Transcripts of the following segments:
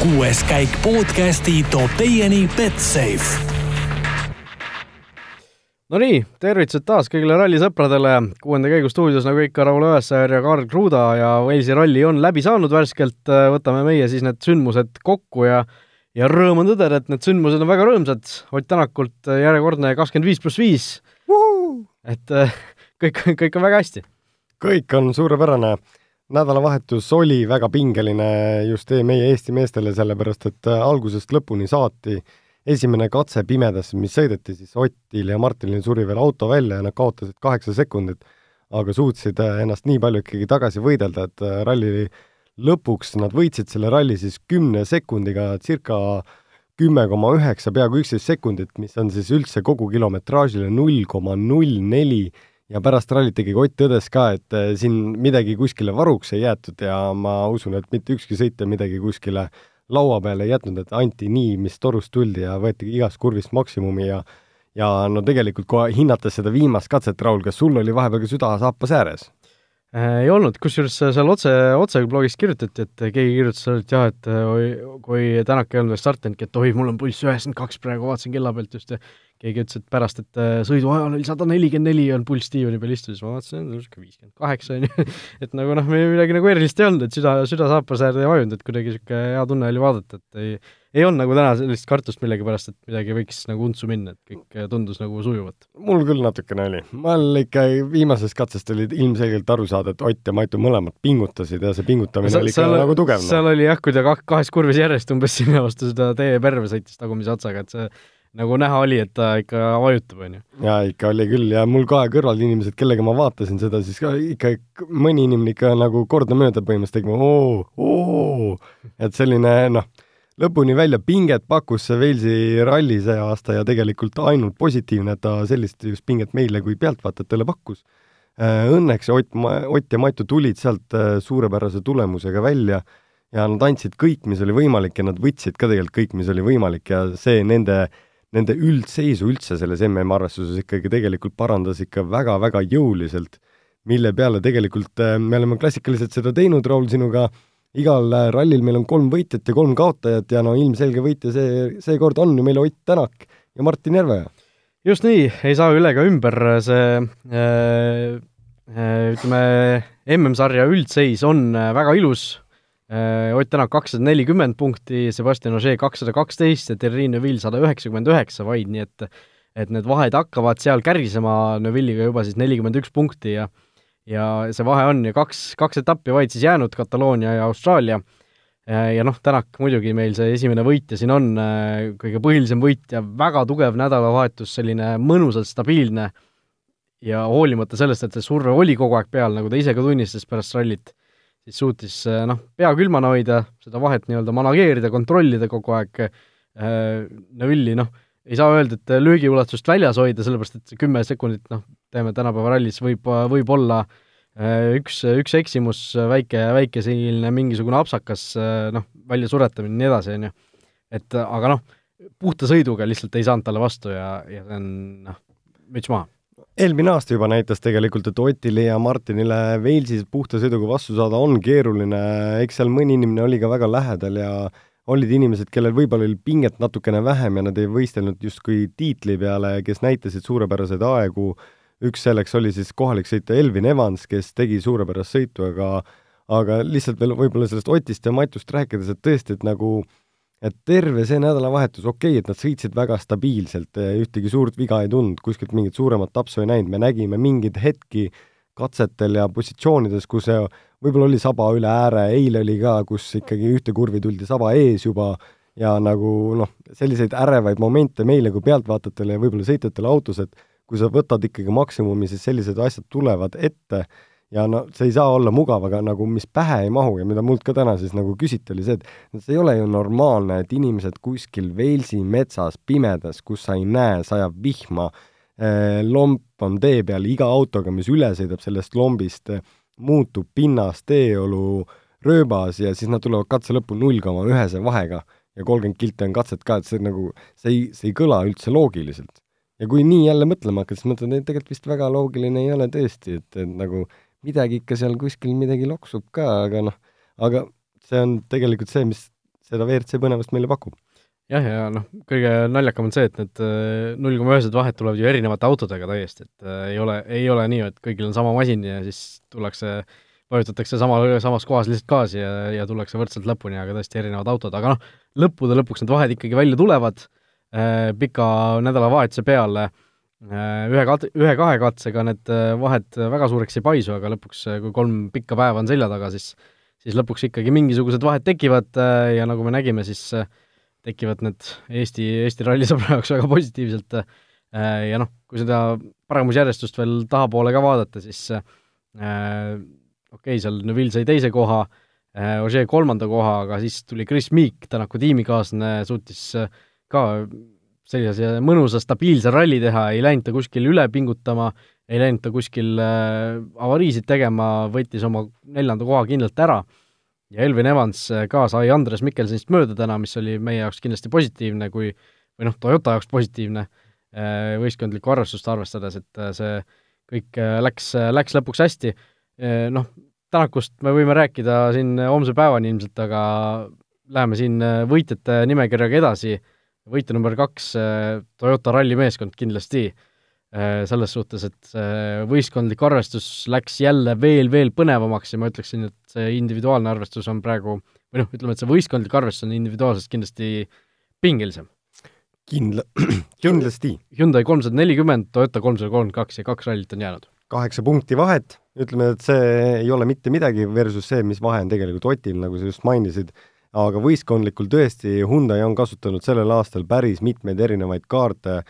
kuues käik podcasti toob teieni Betsafe. Nonii, tervitused taas kõigile rallisõpradele, kuuenda käigu stuudios nagu ikka Raul Õessaar ja Karl Kruda ja Walesi ralli on läbi saanud värskelt, võtame meie siis need sündmused kokku ja ja rõõm on tõdeda, et need sündmused on väga rõõmsad, Ott Tänakult järjekordne kakskümmend viis pluss viis, et kõik, kõik on väga hästi. kõik on suurepärane, nädalavahetus oli väga pingeline just meie Eesti meestele, sellepärast et algusest lõpuni saati äh, esimene katse pimedas, mis sõideti, siis Otil ja Martinil suri veel auto välja ja nad kaotasid kaheksa sekundit, aga suutsid äh, ennast nii palju ikkagi tagasi võidelda, et äh, ralli lõpuks nad võitsid selle ralli siis kümne sekundiga circa kümme koma üheksa, peaaegu üksteist sekundit, mis on siis üldse kogu kilometraažile null koma null neli ja pärast rallit ikkagi Ott tõdes ka, et äh, siin midagi kuskile varuks ei jäetud ja ma usun, et mitte ükski sõitja midagi kuskile laua peale ei jätnud, et anti nii, mis torust tuldi ja võeti igast kurvist maksimumi ja ja no tegelikult, kui hinnates seda viimast katset, Raul, kas sul oli vahepeal ka süda saapas ääres? Ei olnud, kusjuures seal otse, otse blogis kirjutati, et keegi kirjutas seal, et jah, et oi, kui Tänak ei olnud veel startinudki, et oi, mul on pulss üheksakümmend kaks praegu, vaatasin kella pealt just ja keegi ütles, et pärast, et äh, sõidu ajal oli sada nelikümmend neli on pulss diivani peal istudes, ma vaatasin, niisugune viiskümmend kaheksa on ju, et nagu noh, midagi nagu erilist ei olnud, et süda, süda saapas äärde ei vajunud, et kuidagi niisugune hea tunne oli vaadata, et ei, ei olnud nagu täna sellist kartust millegipärast, et midagi võiks nagu untsu minna, et kõik äh, tundus nagu sujuvat. mul küll natukene oli. mul ikka viimasest katsest oli ilmselgelt aru saada, et Ott ja Matu mõlemad pingutasid ja see pingutamine sa, oli ikka nagu tugev. seal oli jah, kui ta kahes kurvis järjest umbes sinna vastu seda tee perve sõitis tagumise otsaga, et see nagu näha oli, et ta ikka vajutab, on ju. jaa, ikka oli küll ja mul kohe kõrval inimesed, kellega ma vaatasin seda, siis ka ikka mõni inimene ikka nagu kordamööda põhimõtteliselt tegi oo, oo, et selline noh, lõpuni välja pinget pakkus see Walesi ralli see aasta ja tegelikult ainult positiivne, et ta sellist just pinget meile kui pealtvaatajatele pakkus. Äh, õnneks Ott, Ott ja Matu tulid sealt äh, suurepärase tulemusega välja ja nad andsid kõik, mis oli võimalik ja nad võtsid ka tegelikult kõik, mis oli võimalik ja see nende äh, nende üldseisu üldse selles MM-arvestuses ikkagi tegelikult parandas ikka väga-väga jõuliselt, mille peale tegelikult äh, me oleme klassikaliselt seda teinud, Raul, sinuga igal äh, rallil meil on kolm võitjat ja kolm kaotajat ja no ilmselge võitja see, seekord on ju meil Ott Tänak ja Martin Järveoja. just nii, ei saa üle ega ümber, see äh, äh, ütleme, MM-sarja üldseis on äh, väga ilus, Ott Tänak kakssada nelikümmend punkti, Sebastian Ogier kakssada kaksteist ja Terri Neville sada üheksakümmend üheksa vaid, nii et et need vahed hakkavad seal kärisema Neville'iga juba siis nelikümmend üks punkti ja ja see vahe on ju kaks, kaks etappi vaid siis jäänud, Kataloonia ja Austraalia, ja noh, Tänak muidugi meil see esimene võitja siin on, äh, kõige põhilisem võitja, väga tugev nädalavahetus, selline mõnusalt stabiilne ja hoolimata sellest, et see surve oli kogu aeg peal, nagu ta ise ka tunnistas pärast rallit siis suutis eh, noh, pea külmana hoida, seda vahet nii-öelda manageerida, kontrollida kogu aeg äh,, Neville'i noh, ei saa öelda, et löögiulatust väljas hoida, sellepärast et see kümme sekundit, noh, teeme tänapäeva rallis, võib, võib olla äh, üks, üks eksimus, väike, väike selline mingisugune apsakas, noh, väljasuretamine ja nii edasi, on ju. et aga noh, puhta sõiduga lihtsalt ei saanud talle vastu ja, ja see on noh, müts maha eelmine aasta juba näitas tegelikult, et Otile ja Martinile Walesis puhta sõiduga vastu saada on keeruline, eks seal mõni inimene oli ka väga lähedal ja olid inimesed, kellel võib-olla oli pinget natukene vähem ja nad ei võistelnud justkui tiitli peale, kes näitasid suurepäraseid aegu, üks selleks oli siis kohalik sõitja Elvin Evans, kes tegi suurepärast sõitu, aga aga lihtsalt veel võib-olla sellest Otist ja Matust rääkides, et tõesti, et nagu äh, et terve see nädalavahetus, okei okay,, et nad sõitsid väga stabiilselt, ühtegi suurt viga ei tundnud, kuskilt mingit suuremat tapsu ei näinud, me nägime mingeid hetki katsetel ja positsioonides, kus võib-olla oli saba üle ääre, eile oli ka, kus ikkagi ühte kurvi tuldi saba ees juba ja nagu noh, selliseid ärevaid momente meile kui pealtvaatajatele ja võib-olla sõitjatele autos, et kui sa võtad ikkagi maksimumi, siis sellised asjad tulevad ette ja no see ei saa olla mugav, aga nagu mis pähe ei mahu ja mida mult ka täna siis nagu küsiti, oli see, et see ei ole ju normaalne, et inimesed kuskil Walesi metsas pimedas, kus sa ei näe, sajab vihma, eh, lomp on tee peal, iga autoga, mis üle sõidab sellest lombist, muutub pinnas, teeolu, rööbas ja siis nad tulevad katse lõppu null koma ühese vahega ja kolmkümmend kilti on katset ka, et see nagu, see ei, see ei kõla üldse loogiliselt. ja kui nii jälle mõtlema hakata, siis mõtled, et tegelikult vist väga loogiline ei ole tõesti, et, et nagu midagi ikka seal kuskil midagi loksub ka, aga noh, aga see on tegelikult see, mis seda WRC põnevust meile pakub. jah, ja noh, kõige naljakam on see, et need null koma ühesed vahed tulevad ju erinevate autodega täiesti, et äh, ei ole, ei ole nii, et kõigil on sama masin ja siis tullakse vajutatakse sama, samas kohas lihtsalt gaasi ja, ja tullakse võrdselt lõpuni, aga tõesti erinevad autod, aga noh, lõppude lõpuks need vahed ikkagi välja tulevad äh, pika nädalavahetuse peale äh,, ühe kat-, ühe-kahe katsega need äh, vahed väga suureks ei paisu, aga lõpuks, äh, kui kolm pikka päeva on selja taga, siis siis lõpuks ikkagi mingisugused vahed tekivad äh, ja nagu me nägime, siis äh, tekivad need Eesti, Eesti rallisõbra jaoks väga positiivselt äh, ja noh, kui seda paremusjärjestust veel tahapoole ka vaadata, siis äh, okei okay,, seal Neville sai teise koha äh,, Ožee kolmanda koha, aga siis tuli Chris Meek, Tänaku tiimikaaslane, suutis äh, ka sellise mõnusa stabiilse ralli teha, ei läinud ta kuskil üle pingutama, ei läinud ta kuskil äh, avariisid tegema, võttis oma neljanda koha kindlalt ära. Ja Elvin Evans äh, ka sai Andres Mikkelsonist mööda täna, mis oli meie jaoks kindlasti positiivne, kui või noh, Toyota jaoks positiivne äh, võistkondlikku arvestust arvestades, et äh, see kõik läks, läks lõpuks hästi. Noh, Tänakust me võime rääkida siin homse päevani ilmselt, aga läheme siin võitjate nimekirjaga edasi, võitja number kaks, eh, Toyota rallimeeskond kindlasti, selles suhtes, et võistkondlik arvestus läks jälle veel, veel põnevamaks ja ma ütleksin, et see individuaalne arvestus on praegu, või noh, ütleme, et see võistkondlik arvestus on individuaalsest kindlasti pingelisem. kindla-, kindlasti. Hyundai kolmsada nelikümmend, Toyota kolmsada kolmkümmend kaks ja kaks rallit on jäänud. kaheksa punkti vahet ütleme, et see ei ole mitte midagi versus see, mis vahe on tegelikult Otil, nagu sa just mainisid, aga võistkondlikul tõesti Hyundai on kasutanud sellel aastal päris mitmeid erinevaid kaarte,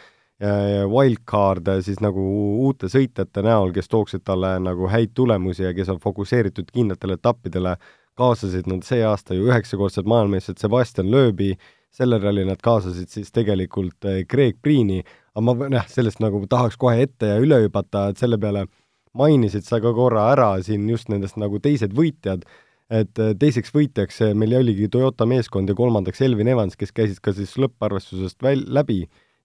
wildcard'e siis nagu uute sõitjate näol, kes tooksid talle nagu häid tulemusi ja kes on fokusseeritud kindlatele etappidele, kaasasid nad see aasta ju üheksakordset maailmameistrit Sebastian Loebi, sellel rallil nad kaasasid siis tegelikult eh, Craig Priini, aga ma jah, sellest nagu tahaks kohe ette ja üle hüpata, et selle peale äh, mainisid sa ka korra ära siin just nendest nagu teised võitjad, et äh, teiseks võitjaks äh, meil oligi Toyota meeskond ja kolmandaks Elvin Evans, kes käisid ka siis lõpparvestusest väl-, läbi.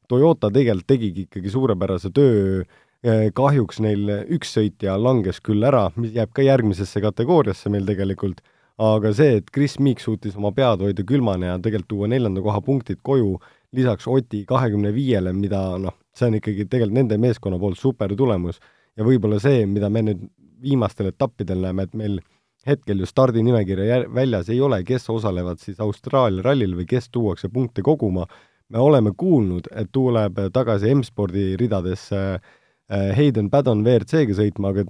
Toyota tegelikult tegigi ikkagi suurepärase töö, äh, kahjuks neil üks sõitja langes küll ära, mis jääb ka järgmisesse kategooriasse meil tegelikult, aga see, et Chris Meek suutis oma pead hoida külmana ja tegelikult tuua neljanda koha punktid koju, lisaks Oti kahekümne viiele, mida noh, see on ikkagi tegelikult nende meeskonna poolt super tulemus ja võib-olla see, mida me nüüd viimastel etappidel näeme, et meil hetkel ju stardinimekirja väljas ei ole, kes osalevad siis Austraalia rallil või kes tuuakse punkte koguma, me oleme kuulnud, et tuleb tagasi M-spordi ridadesse äh, Hayden Paddon WRC-ga sõitma, aga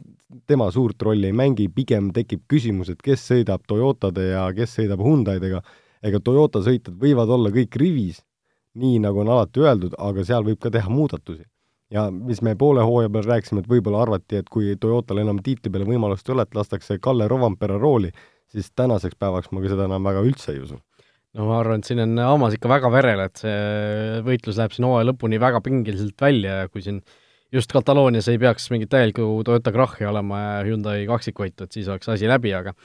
tema suurt rolli ei mängi, pigem tekib küsimus, et kes sõidab Toyotade ja kes sõidab Hyundai'dega, ega Toyota sõitjad võivad olla kõik rivis, nii nagu on alati öeldud, aga seal võib ka teha muudatusi ja mis me poole hooaja peal rääkisime, et võib-olla arvati, et kui Toyotal enam tiitli peale võimalust ei ole, et lastakse Kalle Rovampere rooli, siis tänaseks päevaks ma ka seda enam väga üldse ei usu. no ma arvan, et siin on hammas ikka väga verel, et see võitlus läheb siin hooaja lõpuni väga pingeliselt välja ja kui siin just Kataloonias ei peaks mingit täielikku Toyota krahhi olema ja Hyundai kaksikvõitu, et siis oleks asi läbi, aga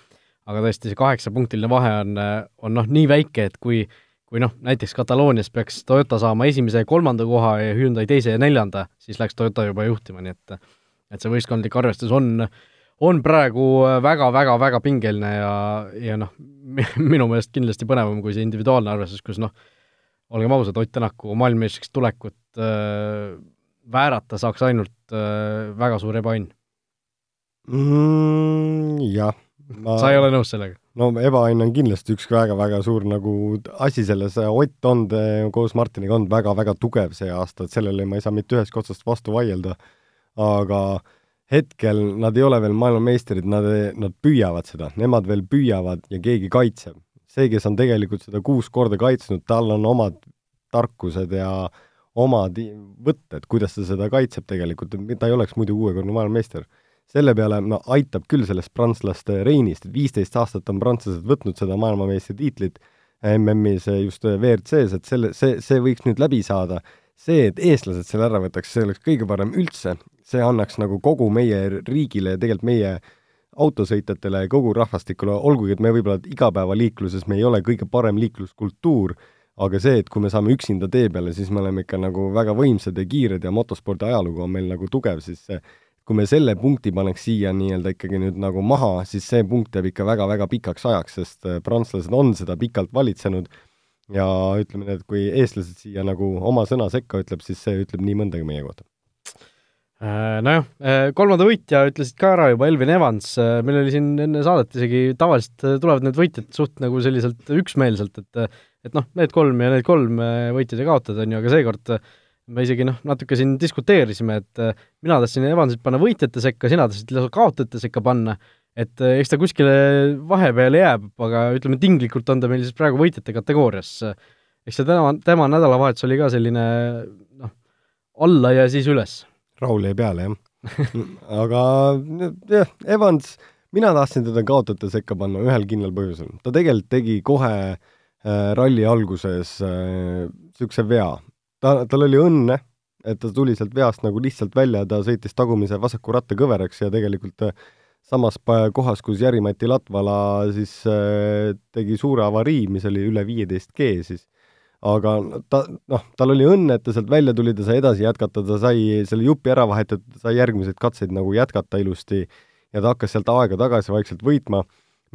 aga tõesti, see kaheksapunktiline vahe on, on noh, nii väike, et kui kui noh, näiteks Kataloonias peaks Toyota saama esimese ja kolmanda koha ja Hyundai teise ja neljanda, siis läks Toyota juba juhtima, nii et et see võistkondlik arvestus on, on praegu väga-väga-väga pingeline ja, ja noh, minu meelest kindlasti põnevam kui see individuaalne arvestus, kus noh, olgem ausad, Ott Tänaku maailmameistriks tulekut äh, väärata saaks ainult äh, väga suur ebaõnn mm,. jah ma... sa ei ole nõus sellega? No ebaõnn on kindlasti üks väga-väga suur nagu asi selles, Ott on koos Martiniga olnud väga-väga tugev see aasta, et sellele ma ei saa mitte ühest otsast vastu vaielda, aga hetkel nad ei ole veel maailmameistrid, nad, nad püüavad seda, nemad veel püüavad ja keegi kaitseb. see, kes on tegelikult seda kuus korda kaitsnud, tal on omad tarkused ja omad võtted, kuidas ta seda kaitseb tegelikult, ta ei oleks muidu kuuekordne maailmameister selle peale no aitab küll sellest prantslaste Reinist, viisteist aastat on prantslased võtnud seda maailmameistritiitlit MM-is just WRC-s, et selle, see, see võiks nüüd läbi saada. see, et eestlased selle ära võtaks, see oleks kõige parem üldse, see annaks nagu kogu meie riigile ja tegelikult meie autosõitjatele ja kogu rahvastikule, olgugi et me võib-olla igapäevaliikluses me ei ole kõige parem liikluskultuur, aga see, et kui me saame üksinda tee peale, siis me oleme ikka nagu väga võimsad ja kiired ja motospordi ajalugu on meil nagu tugev, siis see kui me selle punkti paneks siia nii-öelda ikkagi nüüd nagu maha, siis see punkt jääb ikka väga-väga pikaks ajaks, sest äh, prantslased on seda pikalt valitsenud ja ütleme nii, et kui eestlased siia nagu oma sõna sekka ütleb, siis see ütleb nii mõndagi meie kohta. Äh, nojah, äh, kolmanda võitja ütlesid ka ära juba Elvin Evans, meil oli siin enne saadet isegi tavaliselt tulevad need võitjad suht nagu selliselt üksmeelselt, et et noh, need kolm ja need kolm võitjad ja kaotad, on ju, aga seekord me isegi noh, natuke siin diskuteerisime, et mina tahtsin Evansit panna võitjate sekka, sina tahtsid lausa kaotajate sekka panna et eh, eks ta kuskile vahepeale jääb, aga ütleme, tinglikult on ta meil siis praegu võitjate kategoorias. eks see tema, tema nädalavahetus oli ka selline noh, alla ja siis üles. Raul jäi peale, jah aga jah, Evans, mina tahtsin teda kaotajate sekka panna ühel kindlal põhjusel. ta tegelikult tegi kohe äh, ralli alguses niisuguse äh, vea. Ta, tal oli õnne, et ta tuli sealt veast nagu lihtsalt välja, ta sõitis tagumise vasaku ratta kõveraks ja tegelikult äh, samas kohas, kus Jari-Mati Latvala siis äh, tegi suure avarii, mis oli üle viieteist G siis, aga ta, noh, tal oli õnne, et ta sealt välja tuli, ta sai edasi jätkata, ta sai selle jupi ära vahetatud, sai järgmiseid katseid nagu jätkata ilusti ja ta hakkas sealt aega tagasi vaikselt võitma,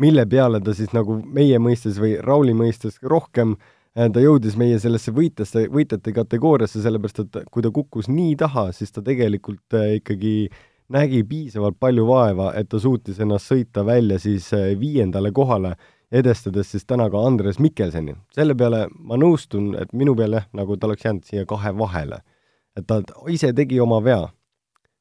mille peale ta siis nagu meie mõistes või Rauli mõistes rohkem äh, ta jõudis meie sellesse võitjaste, võitjate kategooriasse, sellepärast et kui ta kukkus nii taha, siis ta tegelikult äh, ikkagi äh, nägi piisavalt palju vaeva, et ta suutis ennast sõita välja siis eh, viiendale kohale, edestades siis täna ka Andres Mikkelseni. selle peale ma nõustun, et minu peale nagu ta oleks jäänud siia kahe vahele. et ta ise tegi oma vea.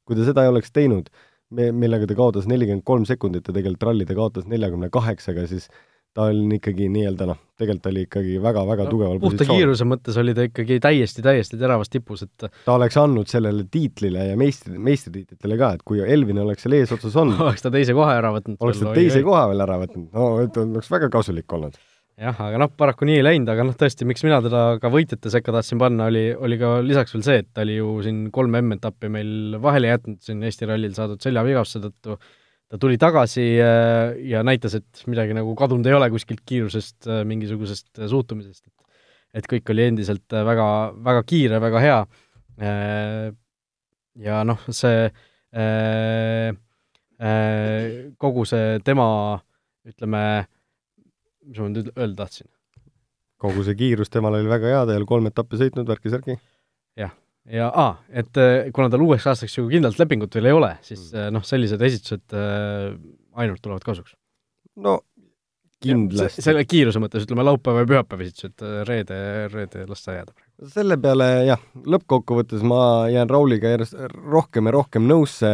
kui ta seda ei oleks teinud, me, millega ta kaotas nelikümmend kolm sekundit ja tegelikult ralli ta kaotas neljakümne kaheksaga, siis ta on ikkagi nii-öelda noh, tegelikult oli ikkagi väga-väga no, tugeval puhta positsioon. kiiruse mõttes oli ta ikkagi täiesti, täiesti teravas tipus, et ta oleks andnud sellele tiitlile ja meistri, meistritiitlitele ka, et kui Elvin oleks seal eesotsas olnud oleks ta teise koha ära võtnud. oleks ta teise või... koha veel ära võtnud, no et oleks väga kasulik olnud. jah, aga noh, paraku nii ei läinud, aga noh, tõesti, miks mina teda ka võitjate sekka tahtsin panna, oli, oli ka lisaks veel see, et ta oli ju siin kolm M-etappi meil vahele jätnud siin Eesti rallil saadud seljavigastuse tõttu, ta tuli tagasi äh, ja näitas, et midagi nagu kadunud ei ole kuskilt kiirusest, äh, mingisugusest äh, suhtumisest, et et kõik oli endiselt väga, väga kiire, väga hea. ja noh, see kogu see tema, ütleme, mis ma nüüd öelda tahtsin? kogu see kiirus temal oli väga hea, ta ei ole kolm etappi sõitnud, värki-särki. jah ja aa, et äh, kuna tal uueks aastaks ju kindlalt lepingut veel ei ole, siis mm. Äh, noh, sellised esitused äh, ainult tulevad kasuks. no kindlasti. selle kiiruse mõttes, ütleme laupäeva ja pühapäeva esitused, reede, reede las ta jääda praegu. selle peale jah, lõppkokkuvõttes ma jään Rauliga järjest rohkem ja rohkem nõusse,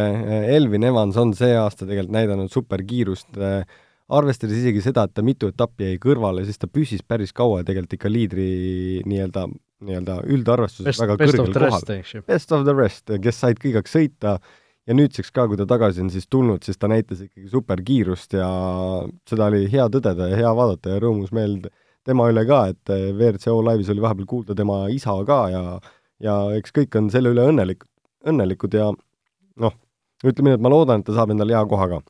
Elvin Evans on see aasta tegelikult näidanud superkiirust, arvestades isegi seda, et ta mitu etappi jäi kõrvale, siis ta püsis päris kaua tegelikult ikka liidri nii-öelda nii-öelda üldarvestuses väga best kõrgel kohal. Best of the rest, kes said kõigeks sõita ja nüüdseks ka, kui ta tagasi on siis tulnud, siis ta näitas ikkagi superkiirust ja seda oli hea tõdeda ja hea vaadata ja rõõmus meel tema üle ka, et WRCO laivis oli vahepeal kuulda tema isa ka ja ja eks kõik on selle üle õnnelik, õnnelikud ja noh, ütleme nii, et ma loodan, et ta saab endale hea koha ka.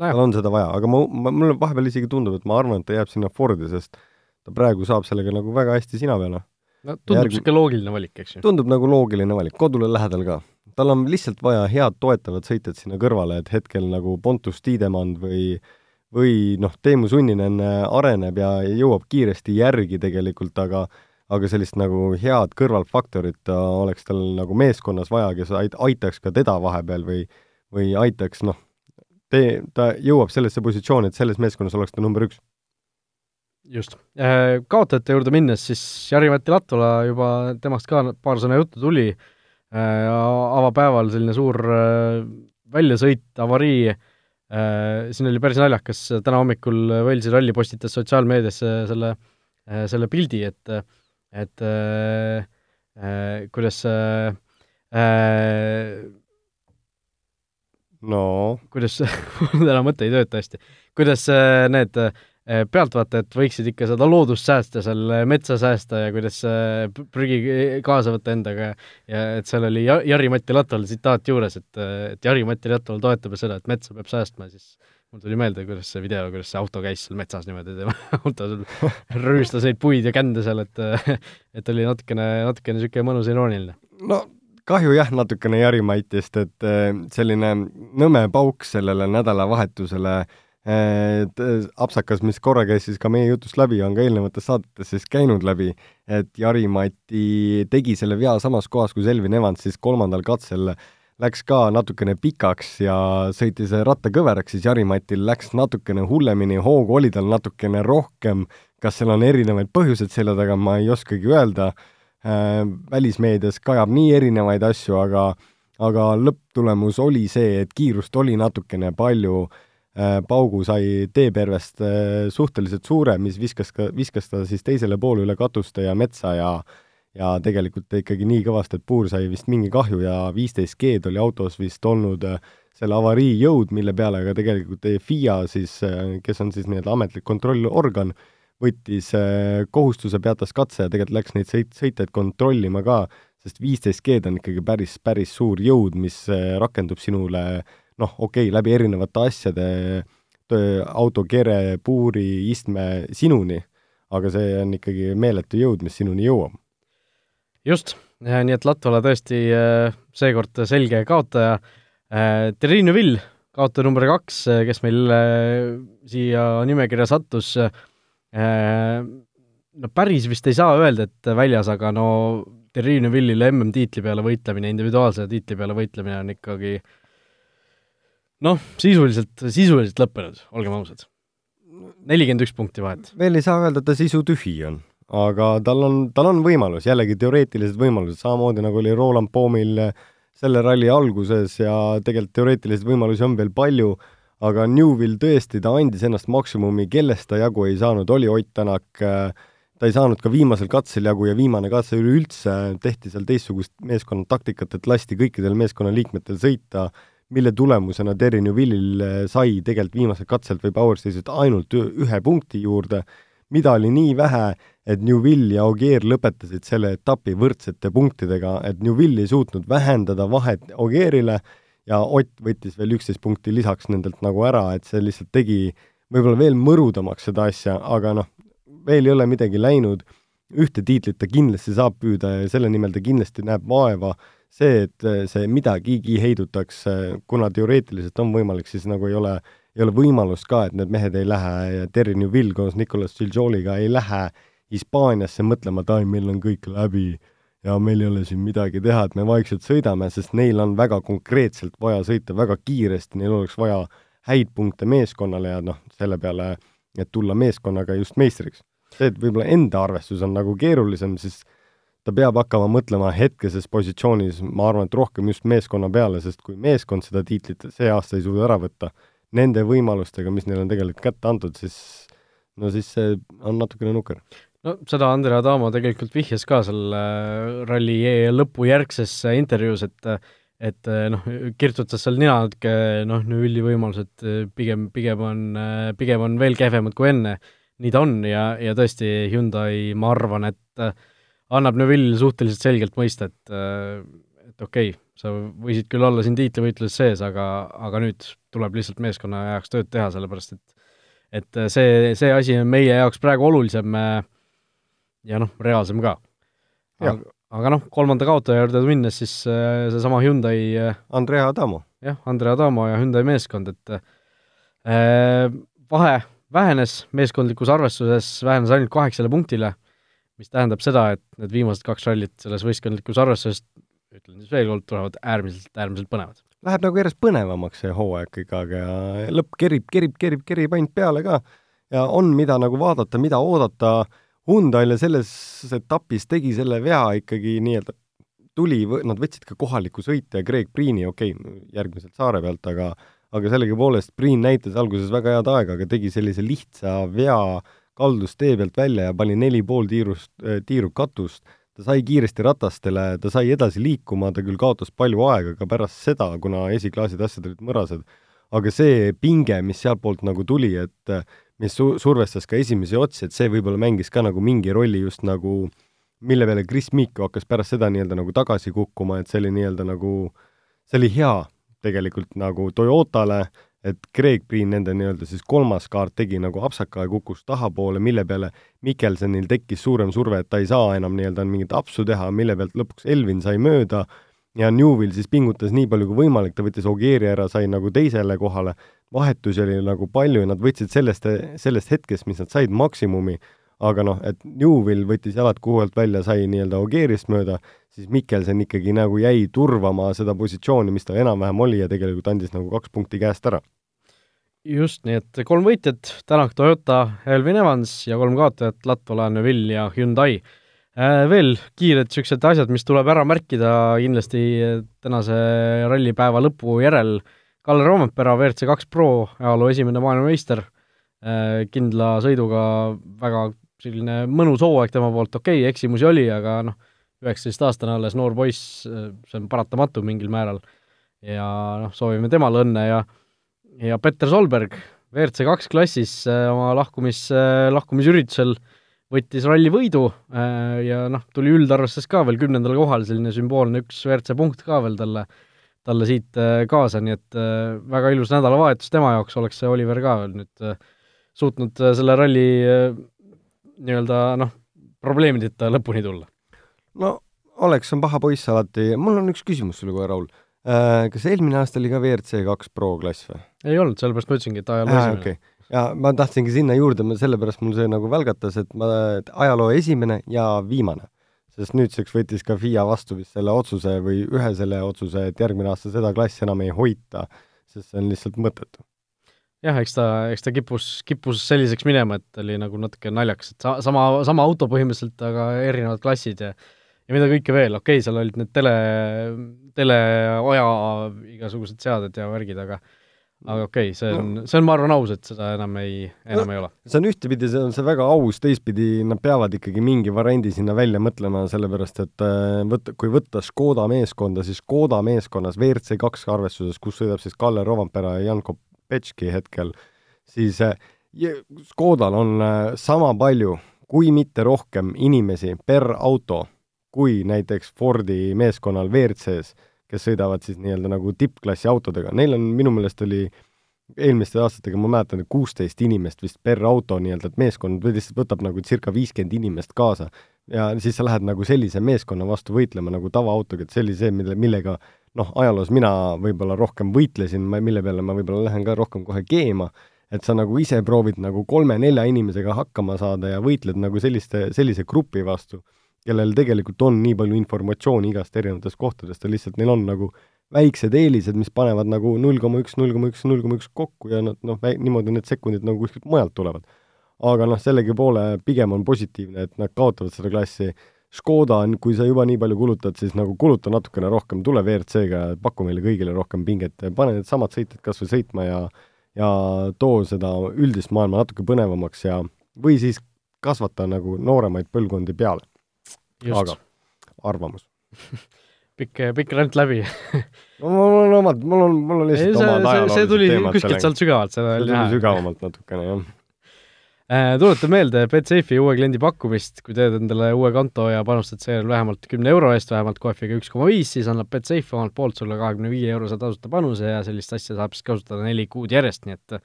Tal on seda vaja, aga ma, ma, mulle vahepeal isegi tundub, et ma arvan, et ta jääb sinna Fordi, sest ta praegu saab sellega nagu väga hästi sina peale no tundub niisugune järg... loogiline valik, eks ju? tundub nagu loogiline valik, kodule lähedal ka. tal on lihtsalt vaja head toetavat sõitjat sinna kõrvale, et hetkel nagu Pontus Tiidemand või või noh, Teemu Sunninen areneb ja jõuab kiiresti järgi tegelikult, aga aga sellist nagu head kõrvalfaktorit oleks tal nagu meeskonnas vaja, kes ait-, aitaks ka teda vahepeal või või aitaks noh, tee, ta jõuab sellesse positsiooni, et selles meeskonnas oleks ta number üks. Just. Äh, kaotajate juurde minnes, siis Jari-Mati Latvala juba, temast ka paar sõna juttu tuli, äh, avapäeval selline suur äh, väljasõit, avarii, siin oli päris naljakas, täna hommikul Walesi ralli postitas sotsiaalmeediasse selle, selle pildi, et et kuidas äh, no kuidas mul täna mõte ei tööta hästi, kuidas need äh, pealtvaatajad võiksid ikka seda loodust säästa, seal eh, metsa säästa ja kuidas prügi kaasa võtta endaga ja et seal oli Jari-Mati Latval tsitaat juures, et, et Jari-Mati Latval toetab seda, et metsa peab säästma, siis mul tuli meelde, kuidas see video, kuidas see auto käis seal metsas niimoodi, tema auto rüüstas neid puid ja kände seal, et et oli natukene, natukene niisugune mõnus irooniline. no kahju jah, natukene Jari-Matist, et äh, selline nõme pauk sellele nädalavahetusele et apsakas, mis korra käis siis ka meie jutust läbi, on ka eelnevates saadetes siis käinud läbi, et Jari-Mati tegi selle vea samas kohas, kus Elvin Evans siis kolmandal katsel läks ka natukene pikaks ja sõitis ratta kõveraks, siis Jari-Matil läks natukene hullemini, hoogu oli tal natukene rohkem, kas seal on erinevaid põhjuseid selle taga, ma ei oskagi öelda välismeedias kajab nii erinevaid asju, aga aga lõpptulemus oli see, et kiirust oli natukene palju. Äh,, Äh, paugu sai teepervest äh, suhteliselt suure, mis viskas ka, viskas ta siis teisele poole üle katuste ja metsa ja ja tegelikult ikkagi nii kõvasti, et puur sai vist mingi kahju ja viisteist G-d oli autos vist olnud äh, selle avarii jõud, mille peale ka tegelikult FIA siis, kes on siis nii-öelda ametlik kontrollorgan, võttis kohustuse, peatas katse ja tegelikult läks neid sõit, sõitjaid kontrollima ka, sest viisteist G-d on ikkagi päris, päris suur jõud, mis rakendub sinule äh, noh, okei okay,, läbi erinevate asjade, auto kere, puuri, istme sinuni, aga see on ikkagi meeletu jõud, mis sinuni jõuab. just, nii et Latvala tõesti äh, seekord selge kaotaja. Äh, Terrine Vill, kaotaja number kaks, äh, kes meil siia nimekirja sattus, no päris vist ei saa öelda, et väljas, aga no Terrine Villile MM-tiitli peale võitlemine, individuaalse tiitli peale võitlemine on ikkagi noh, sisuliselt, sisuliselt lõppenud, olgem ausad. nelikümmend üks punkti vahet. veel ei saa öelda, et ta sisu tühi on, aga tal on, tal on võimalus, jällegi teoreetilised võimalused, samamoodi nagu oli Roland Poomil selle ralli alguses ja tegelikult teoreetilisi võimalusi on veel palju, aga Newvil tõesti, ta andis ennast maksimumi, kellest ta jagu ei saanud, oli Ott Tänak, ta ei saanud ka viimasel katsel jagu ja viimane katse üleüldse tehti seal teistsugust meeskonna taktikat, et lasti kõikidel meeskonnaliikmetel sõita mille tulemusena Terry Newvillil eh, sai tegelikult viimasel katselt või Power Stage'ilt ainult ühe punkti juurde, mida oli nii vähe, et Newvill ja Ogier lõpetasid selle etapi võrdsete punktidega, et Newvill ei suutnud vähendada vahet Ogierile ja Ott võttis veel üksteist punkti lisaks nendelt nagu ära, et see lihtsalt tegi võib-olla veel mõrudamaks seda asja, aga noh, veel ei ole midagi läinud, ühte tiitlit ta kindlasti saab püüda ja selle nimel ta kindlasti näeb vaeva see, et äh, see midagigi heidutaks, kuna teoreetiliselt on võimalik, siis nagu ei ole, ei ole võimalust ka, et need mehed ei lähe ja Terry Newville koos Nicolas Giljoliga ei lähe Hispaaniasse mõtlema, et ai, meil on kõik läbi ja meil ei ole siin midagi teha, et me vaikselt sõidame, sest neil on väga konkreetselt vaja sõita väga kiiresti, neil oleks vaja häid punkte meeskonnale ja noh, selle peale, et tulla meeskonnaga just meistriks. see, et võib-olla enda arvestus on nagu keerulisem, siis ta peab hakkama mõtlema hetkeses positsioonis, ma arvan, et rohkem just meeskonna peale, sest kui meeskond seda tiitlit see aasta ei suuda ära võtta, nende võimalustega, mis neile on tegelikult kätte antud, siis no siis see on natukene nukker. No seda Andrea Adamo tegelikult vihjas ka selle äh, ralli e lõpujärgses intervjuus, et et äh, noh, kirtutas seal nina natuke, noh, Nüülli võimalused äh, pigem, pigem on, pigem on veel kehvemad kui enne. nii ta on ja, ja tõesti, Hyundai, ma arvan, et annab Neville suhteliselt selgelt mõista, et et okei okay,, sa võisid küll olla siin tiitlivõitluses sees, aga, aga nüüd tuleb lihtsalt meeskonna jaoks tööd teha, sellepärast et et see, see asi on meie jaoks praegu olulisem ja noh, reaalsem ka. aga, aga noh, kolmanda kaotaja juurde minnes, siis seesama Hyundai Andrea Adamo. jah, Andrea Adamo ja Hyundai meeskond, et äh, vahe vähenes meeskondlikus arvestuses, vähenes ainult kaheksale punktile mis tähendab seda, et need viimased kaks rallit selles võistkondlikus arvestuses, ütlen siis veel kord, tulevad äärmiselt, äärmiselt põnevad. Läheb nagu järjest põnevamaks see hooaeg aeg ja lõpp kerib, kerib, kerib, kerib ainult peale ka ja on, mida nagu vaadata, mida oodata, Hyundai'le selles etapis tegi selle vea ikkagi nii-öelda tuli, nad võtsid ka kohaliku sõitja Greg Priini, okei okay,, järgmiselt saare pealt, aga aga sellegipoolest Priin näitas alguses väga head aega, aga tegi sellise lihtsa vea kaldus tee pealt välja ja pani neli pool tiirust, äh, tiiru katust, ta sai kiiresti ratastele, ta sai edasi liikuma, ta küll kaotas palju aega ka pärast seda, kuna esiklaasid asjad olid mõrased, aga see pinge, mis sealtpoolt nagu tuli, et mis su-, survestas ka esimesi otsi, et see võib-olla mängis ka nagu mingi rolli just nagu mille peale Chris Mikko hakkas pärast seda nii-öelda nagu tagasi kukkuma, et see oli nii-öelda nagu, see oli hea tegelikult nagu Toyotale, et Craig Green, nende nii-öelda siis kolmas kaart, tegi nagu apsaka ja kukkus tahapoole, mille peale Mikkelsonil tekkis suurem surve, et ta ei saa enam nii-öelda mingit apsu teha, mille pealt lõpuks Elvin sai mööda ja Newvil siis pingutas nii palju kui võimalik, ta võttis Ogieri ära, sai nagu teisele kohale, vahetusi oli nagu palju ja nad võtsid sellest, sellest hetkest, mis nad said maksimumi, aga noh, et Newvil võttis jalad kuuelt välja, sai nii-öelda Ogierist mööda, siis Mikkelsen ikkagi nagu jäi turvama seda positsiooni, mis tal enam-vähem oli ja tegelikult andis nagu kaks punkti käest ära. just, nii et kolm võitjat, Tänak, Toyota, Elvin Evans ja kolm kaotajat, Latvala, Neville ja Hyundai veel kiired niisugused asjad, mis tuleb ära märkida kindlasti tänase rallipäeva lõpu järel, Kalle Roompere, WRC kaks Pro, ajaloo esimene maailmameister, äh, kindla sõiduga väga selline mõnus hooaeg tema poolt, okei okay,, eksimusi oli, aga noh, üheksateistaastane alles noor poiss, see on paratamatu mingil määral, ja noh, soovime temale õnne ja ja Petter Solberg WRC kaks klassis äh, oma lahkumis, lahkumisüritusel äh, võttis ralli võidu äh, ja noh, tuli üldarvestuses ka veel kümnendal kohal, selline sümboolne üks WRC punkt ka veel talle, talle siit äh, kaasa, nii et äh, väga ilus nädalavahetus tema jaoks, oleks see Oliver ka nüüd suutnud selle ralli nii-öelda noh, probleemideta lõpuni tulla. no Oleks on paha poiss alati, mul on üks küsimus sulle kohe, Raul. Kas eelmine aasta oli ka WRC kaks Pro klass või? ei olnud, sellepärast ma ütlesingi, et ajaloo esimene okay ja ma tahtsingi sinna juurde, ma sellepärast mul see nagu välgatas, et ma, ajaloo esimene ja viimane. sest nüüdseks võttis ka FIA vastu vist selle otsuse või ühe selle otsuse, et järgmine aasta seda klassi enam ei hoita, sest see on lihtsalt mõttetu. jah, eks ta, eks ta kippus, kippus selliseks minema, et oli nagu natuke naljakas, et sa-, sama, sama auto põhimõtteliselt, aga erinevad klassid ja ja mida kõike veel, okei okay,, seal olid need tele, teleaja igasugused seaded ja värgid, aga aga okei okay,, see on no., see on, ma arvan, aus, et seda enam ei, enam no, ei ole. see on ühtepidi, see on see väga aus, teistpidi nad peavad ikkagi mingi variandi sinna välja mõtlema, sellepärast et äh, võtta, kui võtta Škoda meeskonda, siis Škoda meeskonnas WRC kaks arvestuses, kus sõidab siis Kalle Rovampera ja Jan Kopetški hetkel, siis äh, Škodal on äh, sama palju, kui mitte rohkem inimesi per auto, kui näiteks Fordi meeskonnal WRC-s kes sõidavad siis nii-öelda nagu tippklassi autodega, neil on, minu meelest oli eelmiste aastatega, ma mäletan, et kuusteist inimest vist per auto nii-öelda, et meeskond lihtsalt võtab nagu circa viiskümmend inimest kaasa. ja siis sa lähed nagu sellise meeskonna vastu võitlema nagu tavaautoga, et see oli see, mille, millega noh, ajaloos mina võib-olla rohkem võitlesin, mille peale ma võib-olla lähen ka rohkem kohe keema, et sa nagu ise proovid nagu kolme-nelja inimesega hakkama saada ja võitled nagu selliste, sellise grupi vastu kellel tegelikult on nii palju informatsiooni igast erinevatest kohtadest ja lihtsalt neil on nagu väiksed eelised, mis panevad nagu null koma üks, null koma üks, null koma üks kokku ja nad noh, niimoodi need sekundid nagu kuskilt mujalt tulevad. aga noh, sellegi poole pigem on positiivne, et nad kaotavad seda klassi. Škoda on, kui sa juba nii palju kulutad, siis nagu kuluta natukene rohkem, tule WRC-ga, paku meile kõigile rohkem pinget, pane needsamad sõitjad kas või sõitma ja ja too seda üldist maailma natuke põnevamaks ja või siis kasvata nagu nooremaid põlvkondi peale aga arvamus. Pikk, pikk rant läbi. No mul on omad, mul on, mul on lihtsalt omad ajaloolised see tuli kuskilt sealt sügavalt, seda oli näha. sügavamalt natukene, jah. Äh, tuletan meelde Betsafe'i uue kliendi pakkumist, kui teed endale uue konto ja panustad seejärel vähemalt kümne euro eest, vähemalt kohviga üks koma viis, siis annab Betsafe omalt poolt sulle kahekümne viie eurose tasuta panuse ja sellist asja saab siis kasutada neli kuud järjest, nii et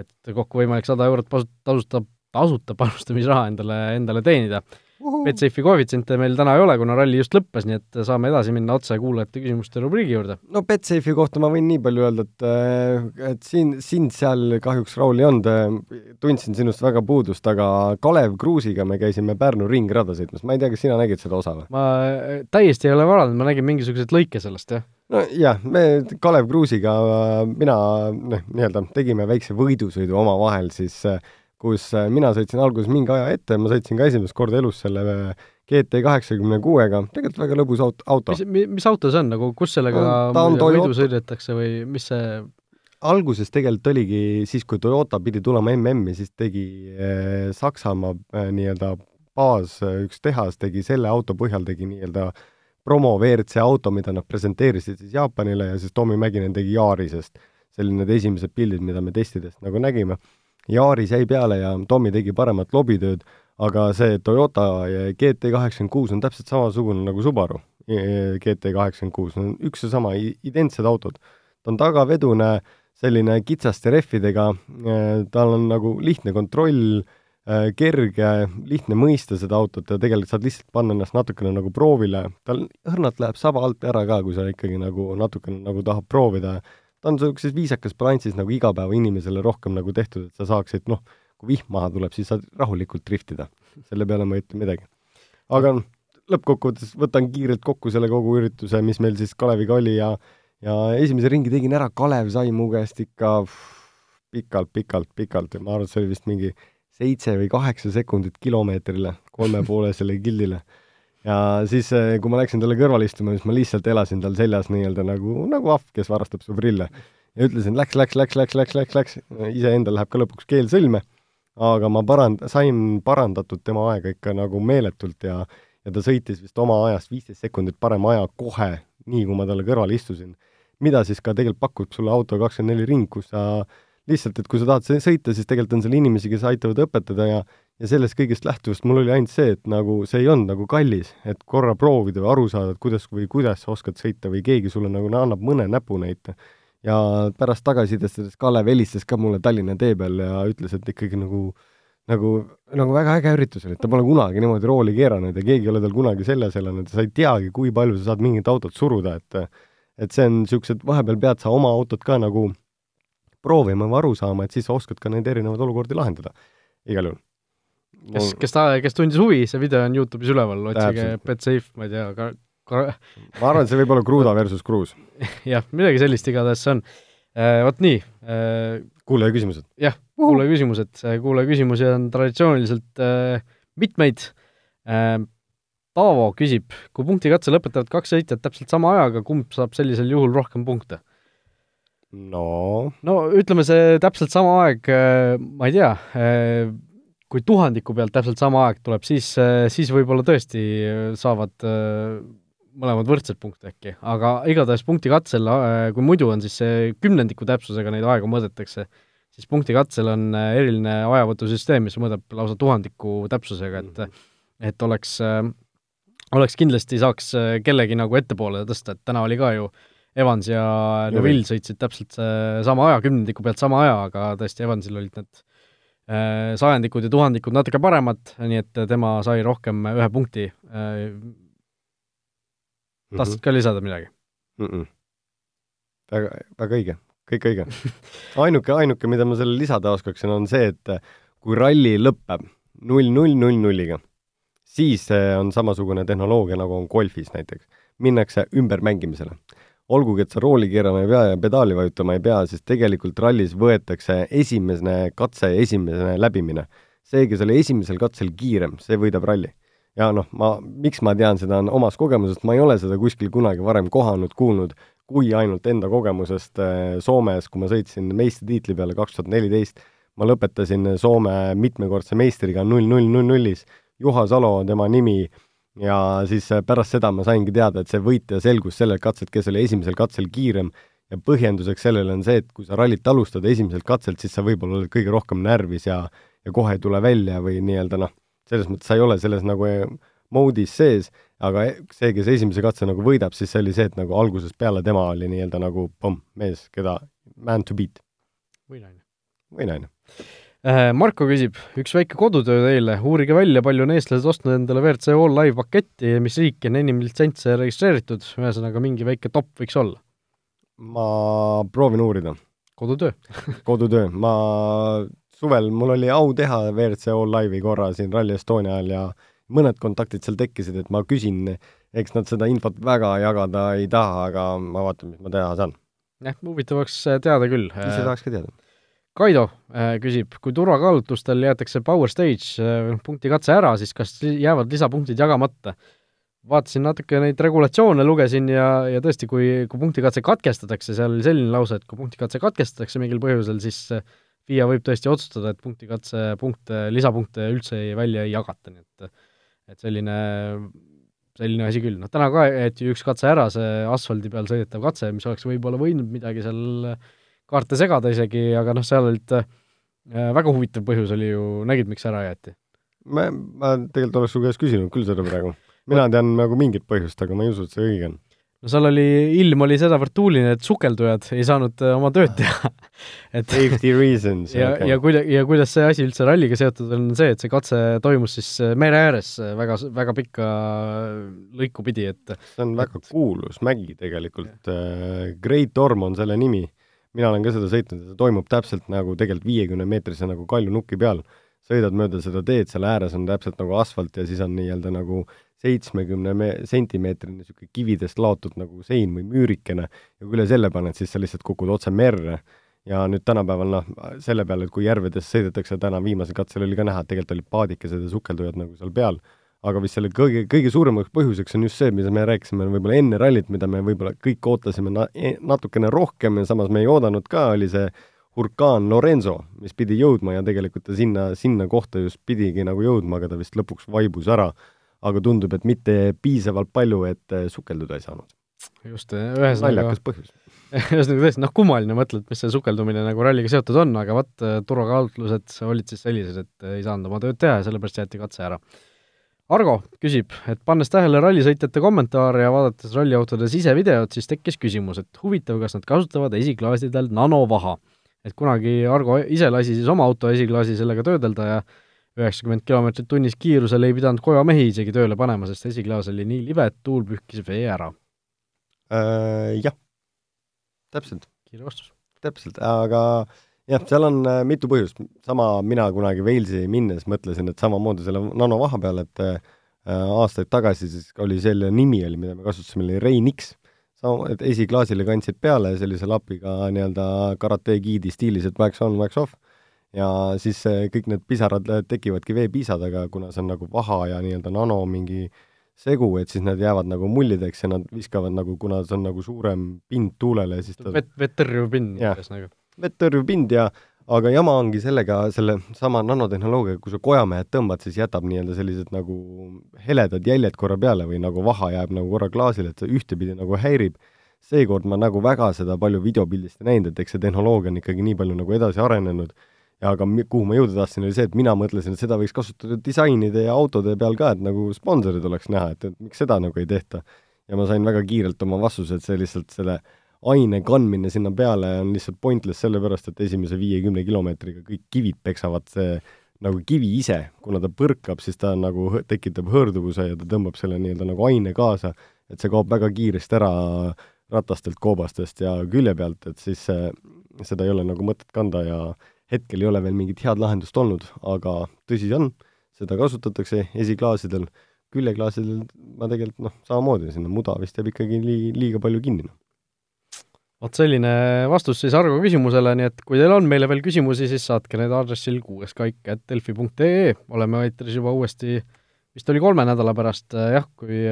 et kokku võimalik sada eurot tasuta, tasuta panustamisraha endale, endale teenida Betsafe'i koefitsiente meil täna ei ole, kuna ralli just lõppes, nii et saame edasi minna otse kuulajate küsimuste rubriigi juurde. no Betsafe'i kohta ma võin nii palju öelda, et äh, et siin, sind seal kahjuks, Raul, ei olnud, tundsin sinust väga puudust, aga Kalev Kruusiga me käisime Pärnu ringrada sõitmas, ma ei tea, kas sina nägid seda osa või? ma äh, täiesti ei ole vaadanud, ma nägin mingisuguseid lõike sellest, jah nojah, me Kalev Kruusiga, mina noh, nii-öelda tegime väikse võidusõidu omavahel siis äh, kus äh, mina sõitsin alguses mingi aja ette, ma sõitsin ka esimest korda elus selle äh, GT kaheksakümne kuuega, tegelikult väga lõbus aut-, auto. mis, mis auto see on, nagu kus sellega võidu sõidetakse või mis see alguses tegelikult oligi siis, kui Toyota pidi tulema MM-i, siis tegi äh, Saksamaa nii-öelda baas üks tehas tegi selle auto põhjal, tegi nii-öelda promo WRC auto, mida nad presenteerisid siis Jaapanile ja siis Tommy Mäkinen tegi Yarisest. selline need esimesed pildid, mida me testidest nagu nägime Jaaris jäi peale ja Tommy tegi paremat lobitööd, aga see Toyota GT kaheksakümmend kuus on täpselt samasugune nagu Subaru GT kaheksakümmend kuus, on üks ja sama, identsed autod. ta on tagavedune, selline kitsaste rehvidega, tal on nagu lihtne kontroll, kerge, lihtne mõista seda autot ja tegelikult saad lihtsalt panna ennast natukene nagu proovile, tal õrnalt läheb saba alt ära ka, kui sa ikkagi nagu natukene nagu tahad proovida. Ta on niisuguses viisakas balansis nagu igapäevainimesele rohkem nagu tehtud, et sa saaksid noh, kui vihm maha tuleb, siis saad rahulikult driftida. selle peale ma ei ütle midagi. aga noh, lõppkokkuvõttes võtan kiirelt kokku selle kogu ürituse, mis meil siis Kaleviga oli ja ja esimese ringi tegin ära, Kalev sai mu käest ikka pikalt, pikalt, pikalt ja ma arvan, et see oli vist mingi seitse või kaheksa sekundit kilomeetrile, kolmepoolesele gildile. Ja siis, eh, kui ma läksin talle kõrvale istuma, siis ma lihtsalt elasin tal seljas nii-öelda nagu, nagu ahv, kes varastab su prille. ja ütlesin, läks, läks, läks, läks, läks, läks, läks, iseendal läheb ka lõpuks keel sõlme, aga ma parand-, sain parandatud tema aega ikka nagu meeletult ja ja ta sõitis vist oma ajast viisteist sekundit parema aja kohe, nii kui ma talle kõrvale istusin. mida siis ka tegelikult pakub sulle auto kakskümmend neli ring, kus sa lihtsalt, et kui sa tahad sõita, siis tegelikult on seal inimesi, kes aitavad õpetada ja ja sellest kõigest lähtuvast mul oli ainult see, et nagu see ei olnud nagu kallis, et korra proovida või aru saada, et kuidas või kuidas sa oskad sõita või keegi sulle nagu annab mõne näpunäite. ja pärast tagasisidestades Kalev helistas ka mulle Tallinna tee peal ja ütles, et ikkagi nagu nagu, nagu väga äge üritus oli, et ta pole kunagi niimoodi rooli keeranud ja keegi ei ole tal kunagi seljas elanud ja sa ei teagi, kui palju sa saad mingit autot suruda, et et see on niisugused, vahepeal pead sa oma autot ka nagu proovima või aru saama, et siis sa oskad ka neid erinevaid olukordi lahendada. igal juhul. Kes, kes ta, kes tundis huvi, see video on Youtube'is üleval, otsige Betsafe, ma ei tea, ka, ka ma arvan, et see võib olla Kruda versus Kruus. jah, midagi sellist igatahes see on uh,. Vot nii uh,. kuulaja küsimused. jah, kuulaja küsimused, kuulaja küsimusi on traditsiooniliselt uh, mitmeid uh,. Paavo küsib, kui punktikatse lõpetavad kaks sõitjat täpselt sama ajaga, kumb saab sellisel juhul rohkem punkte? no no ütleme, see täpselt sama aeg, äh, ma ei tea, äh, kui tuhandiku pealt täpselt sama aeg tuleb, siis, äh, siis võib-olla tõesti saavad mõlemad võrdselt punkte äkki, aga igatahes punktikatsel, kui muidu on siis see kümnendiku täpsusega neid aegu mõõdetakse, siis punktikatsel on eriline ajavõtusüsteem, mis mõõdab lausa tuhandiku täpsusega, et mhm. et oleks, oleks kindlasti, saaks kellegi nagu ettepoole tõsta, et täna oli ka ju Evans ja Neville sõitsid täpselt sama aja, kümnendiku pealt sama aja, aga tõesti, Evansil olid need sajandikud ja tuhandikud natuke paremad, nii et tema sai rohkem ühe punkti. Äh, tahtsid ka lisada midagi mm? -mm. väga, väga õige, kõik õige. ainuke, ainuke, mida ma selle lisada oskaksin, on see, et kui ralli lõpeb null, null, null, nulliga, siis on samasugune tehnoloogia, nagu on golfis näiteks. minnakse ümbermängimisele olgugi, et sa rooli keerama ei pea ja pedaali vajutama ei pea, siis tegelikult rallis võetakse esimene katse, esimene läbimine. see, kes oli esimesel katsel kiirem, see võidab ralli. ja noh, ma, miks ma tean seda omast kogemusest, ma ei ole seda kuskil kunagi varem kohanud, kuulnud, kui ainult enda kogemusest äh, Soomes, kui ma sõitsin meistritiitli peale kaks tuhat neliteist, ma lõpetasin Soome mitmekordse meistriga null null null nullis, Juha Salo, tema nimi, ja siis äh, pärast seda ma saingi teada, et see võitja selgus sellelt katselt, kes oli esimesel katsel kiirem ja põhjenduseks sellele on see, et kui sa rallit alustad esimeselt katselt, siis sa võib-olla oled kõige rohkem närvis ja ja kohe ei tule välja või nii-öelda noh, selles mõttes sa ei ole selles nagu äh, moodis sees, aga see, kes esimese katse nagu võidab, siis see oli see, et nagu algusest peale tema oli nii-öelda nagu pomm, mees, keda man to beat. või naine. või naine Marko küsib, üks väike kodutöö teile, uurige välja, palju on eestlased ostnud endale WRC All Live paketti ja mis riiki on enim litsentse registreeritud, ühesõnaga mingi väike top võiks olla? ma proovin uurida. kodutöö kodutöö, ma suvel, mul oli au teha WRC All Live'i korra siin Rally Estonia ajal ja mõned kontaktid seal tekkisid, et ma küsin, eks nad seda infot väga jagada ei taha, aga ma vaatan, mis ma teha saan. jah, huvitav oleks teada küll. ise tahaks ka teada Kaido äh, küsib, kui turvakaalutlustel jäetakse power stage äh, punkti katse ära, siis kas jäävad lisapunktid jagamata? vaatasin natuke neid regulatsioone, lugesin ja, ja tõesti, kui, kui punktikatse katkestatakse, seal oli selline lause, et kui punktikatse katkestatakse mingil põhjusel, siis äh, FIA võib tõesti otsustada, et punktikatse punkte, lisapunkte üldse ei, välja ei jagata, nii et et selline, selline asi küll, noh täna ka jäeti üks katse ära, see asfaldi peal sõidetav katse, mis oleks võib-olla võinud midagi seal äh, kaarte segada isegi, aga noh, seal olid äh, väga huvitav põhjus oli ju, nägid, miks ära jäeti? ma, ma tegelikult oleks su käest küsinud küll seda praegu. mina tean nagu mingit põhjust, aga ma ei usu, et see õige on. no seal oli, ilm oli sedavõrd tuuline, et sukeldujad ei saanud äh, oma tööd teha et Safety reasons. ja okay., ja kuida-, ja kuidas see asi üldse ralliga seotud on, see, et see katse toimus siis äh, mere ääres väga, väga pikka lõiku pidi, et see on väga et... kuulus mägi tegelikult, Great Orm on selle nimi. Mina olen ka seda sõitnud ja see toimub täpselt nagu tegelikult viiekümne meetrise nagu kaljunuki peal. sõidad mööda seda teed, seal ääres on täpselt nagu asfalt ja siis on nii-öelda nagu seitsmekümne me-, sentimeetrine niisugune kividest laotud nagu sein või müürikene ja kui üle selle paned, siis sa lihtsalt kukud otse merre. ja nüüd tänapäeval noh, selle peale, et kui järvedes sõidetakse, täna viimasel katsel oli ka näha, et tegelikult olid paadikesed ja sukeldujad nagu seal peal, aga vist selle kõige, kõige suuremaks põhjuseks on just see, mida me rääkisime võib-olla enne rallit, mida me võib-olla kõik ootasime na-, e-, natukene rohkem ja samas me ei oodanud ka, oli see hurkaan Lorenzo, mis pidi jõudma ja tegelikult ta sinna, sinna kohta just pidigi nagu jõudma, aga ta vist lõpuks vaibus ära aga tundub, et mitte piisavalt palju, et äh, sukelduda ei saanud. just, ühesõnaga naljakas põhjus. ühesõnaga tõesti, noh, kummaline mõtled, mis see sukeldumine nagu ralliga seotud on, aga vot, äh, turvakaalutlused olid siis sellised, et ei saanud oma tööd teha ja sellepärast jäeti katse ära. Argo küsib, et pannes tähele rallisõitjate kommentaare ja vaadates ralliautode sisevideot, siis tekkis küsimus, et huvitav, kas nad kasutavad esiklaasidel nanovaha. et kunagi Argo ise lasi siis oma auto esiklaasi sellega töödelda ja üheksakümmend kilomeetrit tunnis kiirusel ei pidanud kojamehi isegi tööle panema, sest esiklaas oli nii libe, et tuul pühkis vee ära äh,. Jah, täpselt. kiire vastus. täpselt, aga jah, seal on äh, mitu põhjust, sama mina kunagi Walesi minnes mõtlesin, et samamoodi selle nanovaha peal, et äh, aastaid tagasi siis oli selle nimi oli, mida me kasutasime, oli Rein X. sama, et esiklaasile kandsid peale sellise lapiga nii-öelda karate giidi stiilis, et wax on, wax off ja siis kõik need pisarad tekivadki veepiisadega, kuna see on nagu vaha ja nii-öelda nano mingi segu, et siis nad jäävad nagu mullideks ja nad viskavad nagu, kuna see on nagu suurem pind tuulele, siis ta vett, vett tõrjuv pind ühesõnaga. Vett tõrjuv pind ja aga jama ongi sellega, selle sama nanotehnoloogiaga, kui sa kojamehed tõmbad, siis jätab nii-öelda sellised nagu heledad jäljed korra peale või nagu vaha jääb nagu korra klaasile, et see ühtepidi nagu häirib. seekord ma nagu väga seda palju videopildist ei näinud, et eks see tehnoloogia on ikkagi nii palju nagu edasi arenenud aga kuhu ma jõuda tahtsin, oli see, et mina mõtlesin, et seda võiks kasutada disainide ja autode peal ka, et nagu sponsorid oleks näha, et, et miks seda nagu ei tehta. ja ma sain väga kiirelt oma vastuse, et see lihtsalt selle aine kandmine sinna peale on lihtsalt pointless, sellepärast et esimese viiekümne kilomeetriga kõik kivid peksavad see nagu kivi ise, kuna ta põrkab, siis ta nagu tekitab hõõrduvuse ja ta tõmbab selle nii-öelda nagu aine kaasa, et see kaob väga kiiresti ära ratastelt, koobastest ja külje pealt, et siis äh, seda ei ole nagu mõtet kanda ja hetkel ei ole veel mingit head lahendust olnud, aga tõsi see on, seda kasutatakse esiklaasidel, küljeklaasidel ma tegelikult noh, samamoodi, sinna muda vist jääb ikkagi lii-, liiga palju kinni, noh vot selline vastus siis Argo küsimusele, nii et kui teil on meile veel küsimusi, siis saatke need aadressil kuueskaik.delfi.ee, oleme eetris juba uuesti, vist oli kolme nädala pärast jah, kui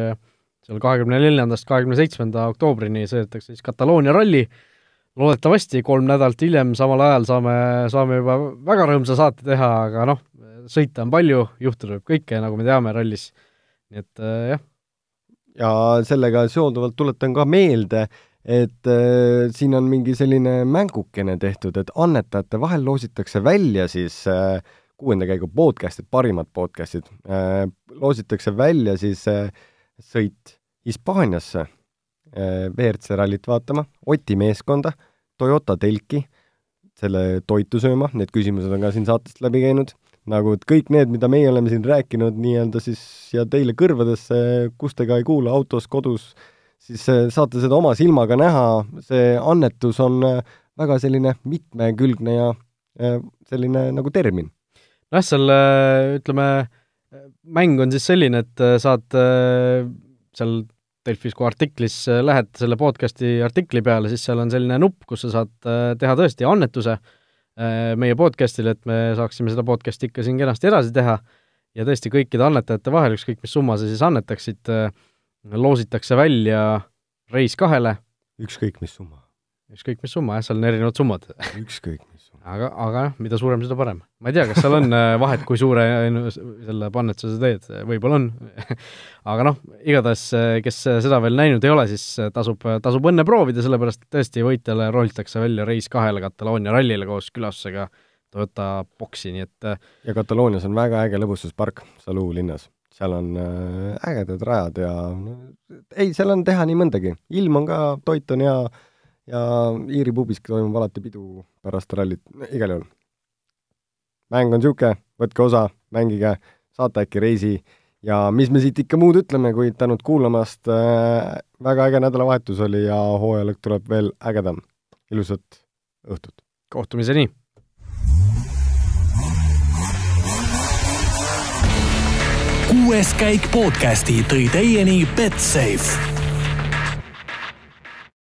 seal kahekümne neljandast kahekümne seitsmenda oktoobrini sõidetakse siis Kataloonia ralli, loodetavasti kolm nädalat hiljem samal ajal saame, saame juba väga rõõmsa saate teha, aga noh, sõita on palju, juhtuda võib kõike, nagu me teame rallis, nii et äh, jah. ja sellega seonduvalt tuletan ka meelde, et äh, siin on mingi selline mängukene tehtud, et annetajate vahel loositakse välja siis äh, kuuenda käigu podcast'id, parimad podcast'id äh,, loositakse välja siis äh, sõit Hispaaniasse äh, WRC rallit vaatama, Oti meeskonda Toyota telki, selle toitu sööma, need küsimused on ka siin saatest läbi käinud, nagu et kõik need, mida meie oleme siin rääkinud nii-öelda siis ja teile kõrvadesse, kus te ka ei kuula, autos, kodus, siis eh, saate seda oma silmaga näha, see annetus on eh, väga selline mitmekülgne ja eh, selline nagu termin. nojah, seal ütleme, mäng on siis selline, et saad seal Delfis, kui artiklis äh, lähed selle podcasti artikli peale, siis seal on selline nupp, kus sa saad äh, teha tõesti annetuse äh, meie podcastile, et me saaksime seda podcasti ikka siin kenasti edasi teha ja tõesti kõikide annetajate vahel, ükskõik mis summa sa siis annetaksid, loositakse välja reis kahele. ükskõik mis summa. ükskõik mis summa, jah, seal on erinevad summad. ükskõik aga, aga jah, mida suurem, seda parem. ma ei tea, kas seal on äh, vahet, kui suure selle annetuse sa teed, võib-olla on aga noh, igatahes, äh, kes seda veel näinud ei ole, siis äh, tasub, tasub õnne proovida, sellepärast et tõesti võitjale rollitakse välja reis kahele Kataloonia rallile koos külastusega Toyota boksi, nii et ja Kataloonias on väga äge lõbustuspark Saluu linnas. Seal on ägedad rajad ja ei, seal on teha nii mõndagi. ilm on ka, toit on hea ja Iiri pubis toimub alati pidu pärast rallit, igal juhul. mäng on niisugune, võtke osa, mängige, saate äkki reisi ja mis me siit ikka muud ütleme, kui tänud kuulamast äh,, väga äge nädalavahetus oli ja hooaja lõpp tuleb veel ägedam. ilusat õhtut! kohtumiseni! Kuues käik podcasti tõi teieni Betsafe